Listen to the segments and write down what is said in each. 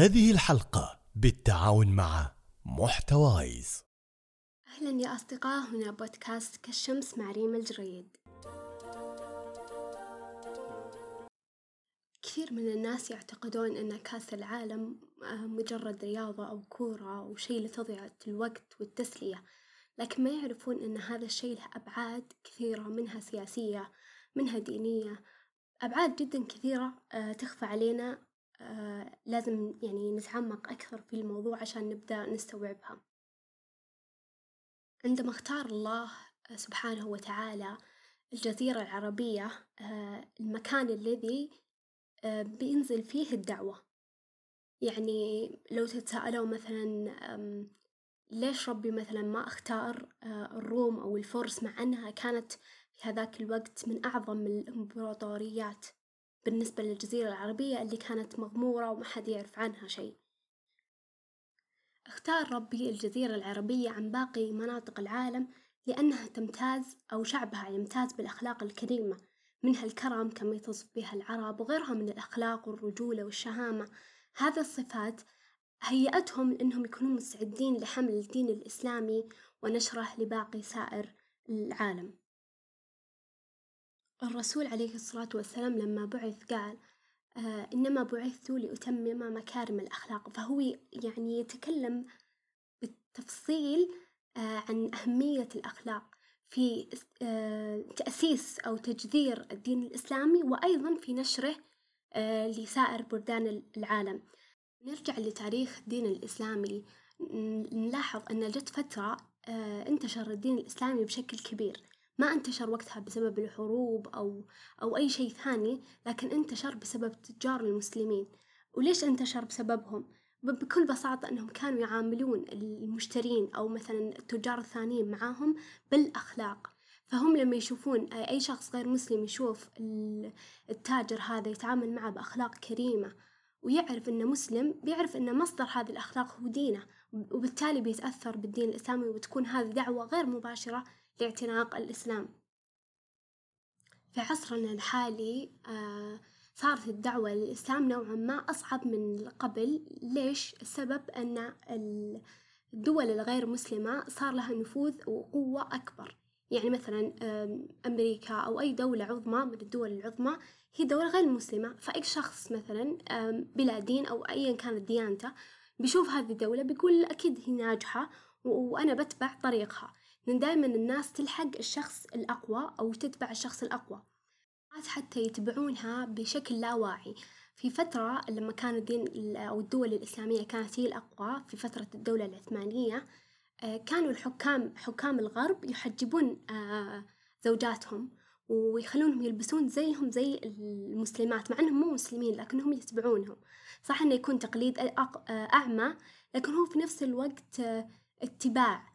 هذه الحلقة بالتعاون مع محتوايز. أهلا يا أصدقاء هنا بودكاست كالشمس مع ريم الجريد. كثير من الناس يعتقدون أن كأس العالم آه، مجرد رياضة أو كورة أو شيء لتضيعة الوقت والتسلية لكن ما يعرفون أن هذا الشيء له أبعاد كثيرة منها سياسية منها دينية أبعاد جدا كثيرة آه، تخفى علينا لازم يعني نتعمق أكثر في الموضوع عشان نبدأ نستوعبها. عندما اختار الله سبحانه وتعالى الجزيرة العربية المكان الذي بينزل فيه الدعوة. يعني لو تتساءلوا مثلا ليش ربي مثلا ما اختار الروم أو الفرس مع أنها كانت في هذاك الوقت من أعظم الإمبراطوريات؟ بالنسبة للجزيرة العربية اللي كانت مغمورة وما حد يعرف عنها شيء. اختار ربي الجزيرة العربية عن باقي مناطق العالم لأنها تمتاز أو شعبها يمتاز بالأخلاق الكريمة منها الكرم كما يتصف بها العرب وغيرها من الأخلاق والرجولة والشهامة. هذه الصفات هيأتهم لأنهم يكونوا مستعدين لحمل الدين الإسلامي ونشره لباقي سائر العالم. الرسول عليه الصلاة والسلام لما بعث قال آه إنما بعثت لأتمم مكارم الأخلاق. فهو يعني يتكلم بالتفصيل آه عن أهمية الأخلاق في آه، تأسيس أو تجذير الدين الإسلامي وأيضا في نشره لسائر بلدان العالم. نرجع لتاريخ الدين الإسلامي. نلاحظ أن جت فترة انتشر الدين الإسلامي بشكل كبير. ما انتشر وقتها بسبب الحروب أو أو أي شيء ثاني لكن انتشر بسبب تجار المسلمين وليش انتشر بسببهم؟ بكل بساطة أنهم كانوا يعاملون المشترين أو مثلا التجار الثانيين معاهم بالأخلاق فهم لما يشوفون أي شخص غير مسلم يشوف التاجر هذا يتعامل معه بأخلاق كريمة ويعرف أنه مسلم بيعرف أن مصدر هذه الأخلاق هو دينه وبالتالي بيتأثر بالدين الإسلامي وتكون هذه دعوة غير مباشرة لاعتناق الإسلام. في عصرنا الحالي آه صارت الدعوة للإسلام نوعا ما أصعب من قبل. ليش؟ السبب أن الدول الغير مسلمة صار لها نفوذ وقوة أكبر. يعني مثلا أمريكا أو أي دولة عظمى من الدول العظمى هي دولة غير مسلمة. فأي شخص مثلا بلا دين أو أيا كانت ديانته بيشوف هذه الدولة بيقول أكيد هي ناجحة وأنا بتبع طريقها. لأن دائما الناس تلحق الشخص الأقوى أو تتبع الشخص الأقوى. حتى يتبعونها بشكل لا واعي. في فترة لما كان الدين أو الدول الإسلامية كانت هي الأقوى في فترة الدولة العثمانية آه، كانوا الحكام حكام الغرب يحجبون آه، زوجاتهم ويخلونهم يلبسون زيهم زي المسلمات مع إنهم مو مسلمين لكنهم يتبعونهم. صح إنه يكون تقليد أعمى لكن هو في نفس الوقت آه، اتباع.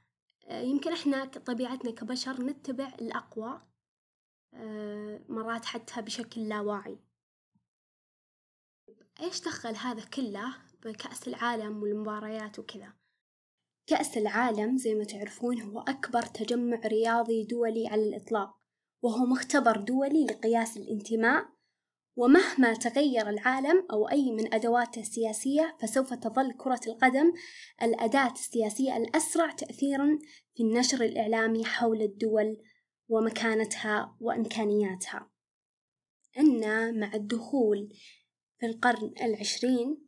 يمكن إحنا طبيعتنا كبشر نتبع الأقوى آه، مرات حتى بشكل لا واعي إيش دخل هذا كله بكأس العالم والمباريات وكذا؟ كأس العالم زي ما تعرفون هو أكبر تجمع رياضي دولي على الإطلاق وهو مختبر دولي لقياس الانتماء ومهما تغير العالم أو أي من أدواته السياسية فسوف تظل كرة القدم الأداة السياسية الأسرع تأثيرا في النشر الإعلامي حول الدول ومكانتها وإمكانياتها. أن مع الدخول في القرن العشرين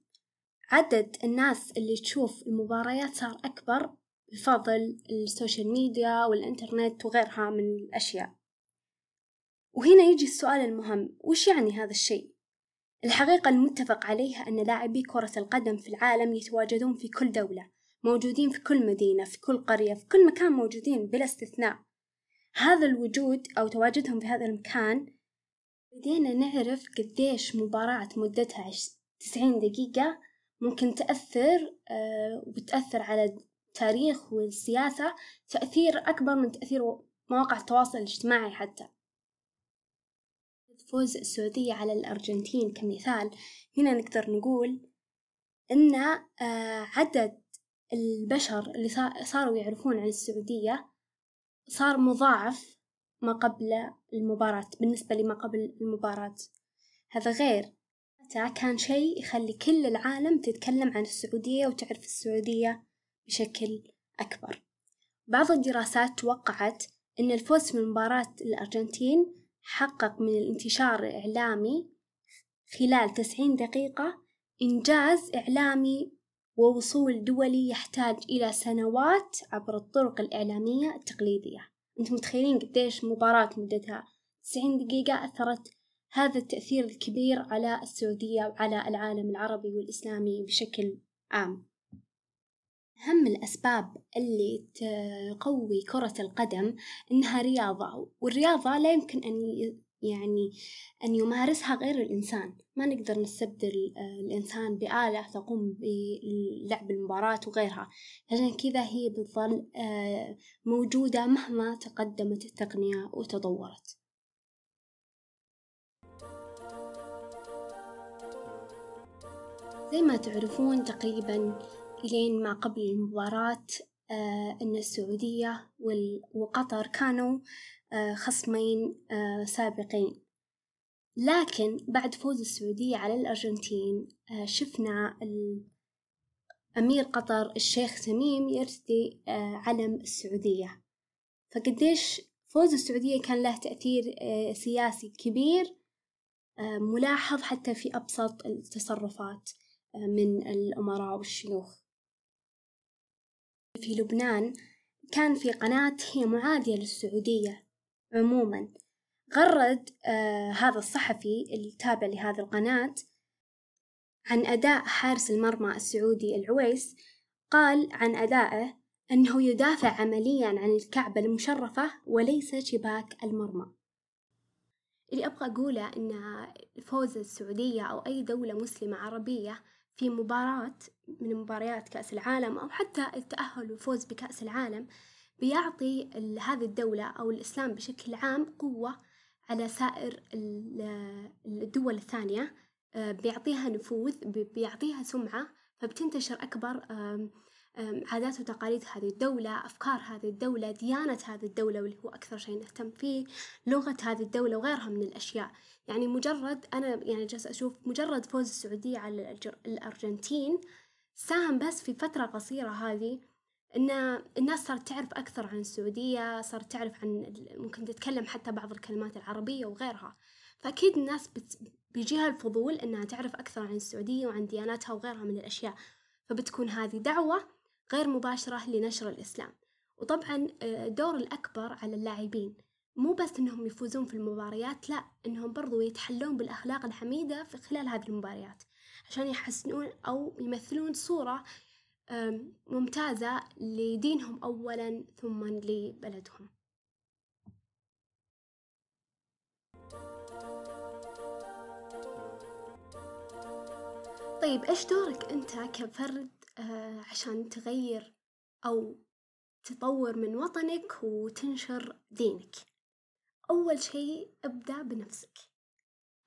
عدد الناس اللي تشوف المباريات صار أكبر بفضل السوشيال ميديا والإنترنت وغيرها من الأشياء. وهنا يجي السؤال المهم وش يعني هذا الشيء؟ الحقيقة المتفق عليها أن لاعبي كرة القدم في العالم يتواجدون في كل دولة موجودين في كل مدينة في كل قرية في كل مكان موجودين بلا استثناء هذا الوجود أو تواجدهم في هذا المكان بدينا نعرف قديش مباراة مدتها تسعين دقيقة ممكن تأثر آه، وبتأثر على التاريخ والسياسة تأثير أكبر من تأثير مواقع التواصل الاجتماعي حتى فوز السعودية على الأرجنتين كمثال. هنا نقدر نقول إن آه، عدد البشر اللي صاروا يعرفون عن السعودية صار مضاعف ما قبل المباراة بالنسبة لما قبل المباراة. هذا غير كان شيء يخلي كل العالم تتكلم عن السعودية وتعرف السعودية بشكل أكبر. بعض الدراسات توقعت أن الفوز في مباراة الأرجنتين حقق من الانتشار الإعلامي خلال تسعين دقيقة إنجاز إعلامي ووصول دولي يحتاج إلى سنوات عبر الطرق الإعلامية التقليدية. أنتم متخيلين قديش مباراة مدتها؟ تسعين دقيقة أثرت هذا التأثير الكبير على السعودية وعلى العالم العربي والإسلامي بشكل عام. أهم الأسباب اللي تقوي كرة القدم إنها رياضة والرياضة لا يمكن أن يعني أن يمارسها غير الإنسان. ما نقدر نستبدل الإنسان بآلة تقوم بلعب المباراة وغيرها. عشان كذا هي بتظل موجودة مهما تقدمت التقنية وتطورت. زي ما تعرفون تقريبا إلين ما قبل المباراة آه أن السعودية وقطر كانوا آه خصمين آه سابقين. لكن بعد فوز السعودية على الأرجنتين شفنا أمير قطر الشيخ تميم يرتدي علم السعودية. فقديش فوز السعودية كان له تأثير سياسي كبير ملاحظ حتى في أبسط التصرفات من الأمراء والشيوخ. في لبنان كان في قناة هي معادية للسعودية عموما. غرد آه هذا الصحفي التابع لهذه القناة عن أداء حارس المرمى السعودي العويس قال عن أدائه أنه يدافع عمليا عن الكعبة المشرفة وليس شباك المرمى. اللي أبغى أقوله أن فوز السعودية أو أي دولة مسلمة عربية في مباراة من مباريات كأس العالم أو حتى التأهل والفوز بكأس العالم بيعطي هذه الدولة أو الإسلام بشكل عام قوة على سائر الدول الثانية بيعطيها نفوذ بيعطيها سمعة فبتنتشر أكبر عادات وتقاليد هذه الدولة أفكار هذه الدولة ديانة هذه الدولة واللي هو أكثر شيء نهتم فيه لغة هذه الدولة وغيرها من الأشياء. يعني مجرد أنا يعني جالسة أشوف مجرد فوز السعودية على الأرجنتين ساهم بس في فترة قصيرة هذه إن الناس صارت تعرف أكثر عن السعودية صارت تعرف عن ممكن تتكلم حتى بعض الكلمات العربية وغيرها. فأكيد الناس بت... بيجيها الفضول إنها تعرف أكثر عن السعودية وعن دياناتها وغيرها من الأشياء. فبتكون هذه دعوة غير مباشرة لنشر الإسلام. وطبعا الدور الأكبر على اللاعبين. مو بس إنهم يفوزون في المباريات لا إنهم برضو يتحلون بالأخلاق الحميدة في خلال هذه المباريات. عشان يحسنون أو يمثلون صورة ممتازة لدينهم أولا ثم لبلدهم. طيب إيش دورك أنت كفرد؟ عشان تغير أو تطور من وطنك وتنشر دينك. أول شيء ابدأ بنفسك.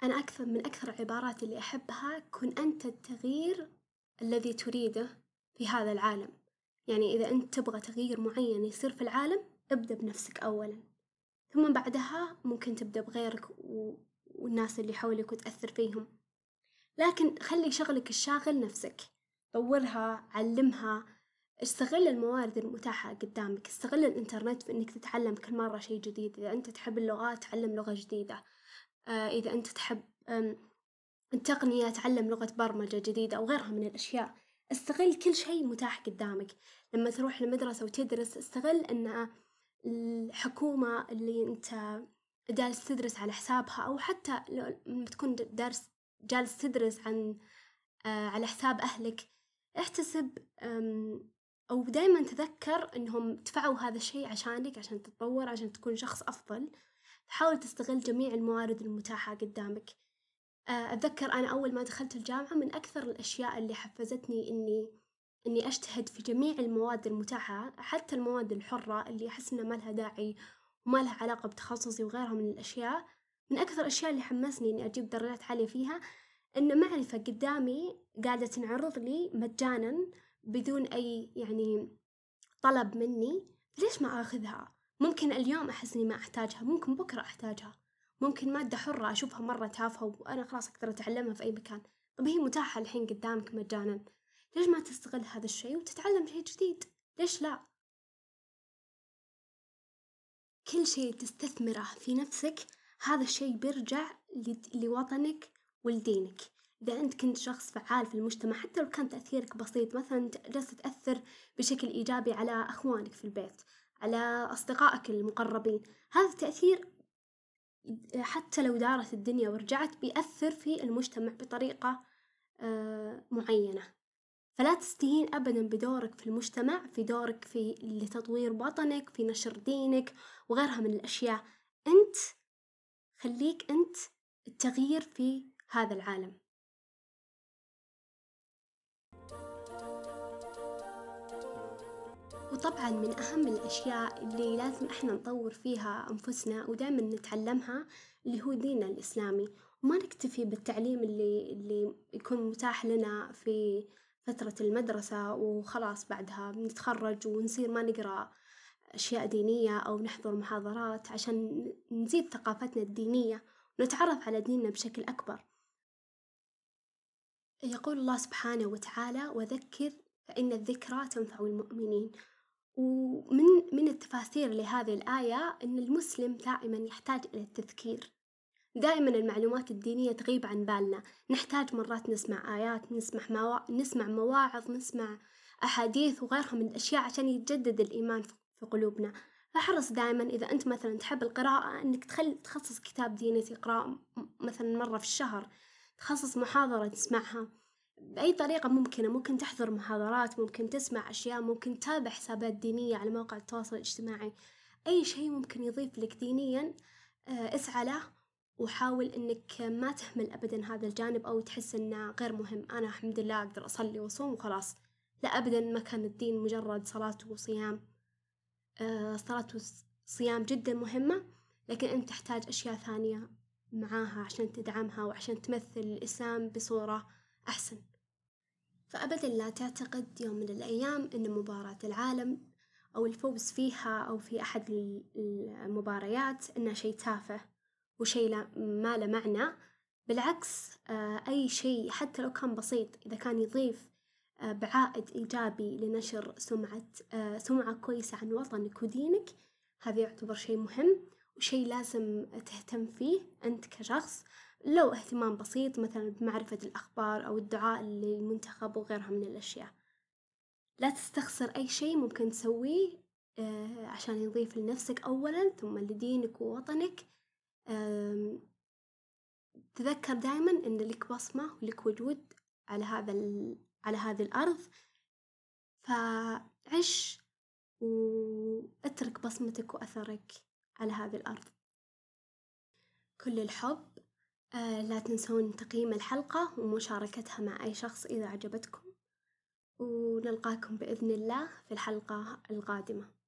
أنا أكثر من أكثر العبارات اللي أحبها كن أنت التغيير الذي تريده في هذا العالم. يعني إذا أنت تبغى تغيير معين يصير في العالم ابدأ بنفسك أولا. ثم بعدها ممكن تبدأ بغيرك والناس اللي حولك وتأثر فيهم. لكن خلي شغلك الشاغل نفسك. طورها علمها. استغل الموارد المتاحة قدامك. استغل الإنترنت في إنك تتعلم كل مرة شيء جديد. إذا أنت تحب اللغات تعلم لغة جديدة. آه إذا أنت تحب التقنية تعلم لغة برمجة جديدة أو غيرها من الأشياء. استغل كل شيء متاح قدامك. لما تروح المدرسة وتدرس استغل أن الحكومة اللي أنت جالس تدرس على حسابها أو حتى لما تكون دارس جالس تدرس عن آه على حساب أهلك احتسب أو دايما تذكر إنهم دفعوا هذا الشيء عشانك عشان تتطور عشان تكون شخص أفضل. حاول تستغل جميع الموارد المتاحة قدامك. أتذكر أنا أول ما دخلت الجامعة من أكثر الأشياء اللي حفزتني إني إني أجتهد في جميع المواد المتاحة حتى المواد الحرة اللي أحس إنها ما لها داعي وما لها علاقة بتخصصي وغيرها من الأشياء. من أكثر الأشياء اللي حمسني إني أجيب درجات عالية فيها إن معرفة قدامي قاعدة تنعرض لي مجانا بدون أي يعني طلب مني ليش ما آخذها؟ ممكن اليوم أحس إني ما أحتاجها ممكن بكرة أحتاجها ممكن مادة حرة أشوفها مرة تافهة وأنا خلاص أقدر أتعلمها في أي مكان. طب هي متاحة الحين قدامك مجانا ليش ما تستغل هذا الشيء وتتعلم شيء جديد؟ ليش لا؟ كل شيء تستثمره في نفسك هذا الشيء بيرجع لوطنك ولدينك. إذا أنت كنت شخص فعال في المجتمع حتى لو كان تأثيرك بسيط مثلا جالس تأثر بشكل إيجابي على أخوانك في البيت على أصدقائك المقربين هذا التأثير حتى لو دارت الدنيا ورجعت بيأثر في المجتمع بطريقة آه، معينة. فلا تستهين أبدا بدورك في المجتمع في دورك في لتطوير وطنك في نشر دينك وغيرها من الأشياء. أنت خليك أنت التغيير في هذا العالم. وطبعا من أهم الأشياء اللي لازم إحنا نطور فيها أنفسنا ودائما نتعلمها اللي هو ديننا الإسلامي. وما نكتفي بالتعليم اللي اللي يكون متاح لنا في فترة المدرسة وخلاص بعدها بنتخرج ونصير ما نقرأ أشياء دينية أو نحضر محاضرات عشان نزيد ثقافتنا الدينية ونتعرف على ديننا بشكل أكبر. يقول الله سبحانه وتعالى وذكر فإن الذكرى تنفع المؤمنين. ومن من التفاسير لهذه الآية أن المسلم دائما يحتاج إلى التذكير. دائما المعلومات الدينية تغيب عن بالنا. نحتاج مرات نسمع آيات نسمع, موا... نسمع مواعظ نسمع أحاديث وغيرها من الأشياء عشان يتجدد الإيمان في قلوبنا. فحرص دائما إذا أنت مثلا تحب القراءة أنك تخل تخصص كتاب ديني تقرأ مثلا مرة في الشهر. تخصص محاضرة تسمعها بأي طريقة ممكنة. ممكن تحضر محاضرات ممكن تسمع أشياء ممكن تتابع حسابات دينية على مواقع التواصل الاجتماعي. أي شيء ممكن يضيف لك دينيا آه، اسعى له وحاول إنك ما تهمل أبدا هذا الجانب أو تحس إنه غير مهم. أنا الحمد لله أقدر أصلي وأصوم وخلاص. لا أبدا ما كان الدين مجرد صلاة وصيام آه، صلاة وصيام جدا مهمة لكن أنت تحتاج أشياء ثانية. معاها عشان تدعمها وعشان تمثل الإسلام بصورة أحسن. فأبدا لا تعتقد يوم من الأيام أن مباراة العالم أو الفوز فيها أو في أحد المباريات إنه شيء تافه وشيء ما له معنى. بالعكس آه، أي شيء حتى لو كان بسيط إذا كان يضيف آه، بعائد إيجابي لنشر سمعة آه، سمعة كويسة عن وطنك ودينك هذا يعتبر شيء مهم. وشيء لازم تهتم فيه أنت كشخص. لو اهتمام بسيط مثلا بمعرفة الأخبار أو الدعاء للمنتخب وغيرها من الأشياء. لا تستخسر أي شيء ممكن تسويه آه، عشان يضيف لنفسك أولا ثم لدينك ووطنك. تذكر دائما أن لك بصمة ولك وجود على هذا على هذه الأرض. فعش واترك بصمتك وأثرك. على هذه الأرض. كل الحب. آه لا تنسون تقييم الحلقة ومشاركتها مع أي شخص إذا عجبتكم ونلقاكم بإذن الله في الحلقة القادمة.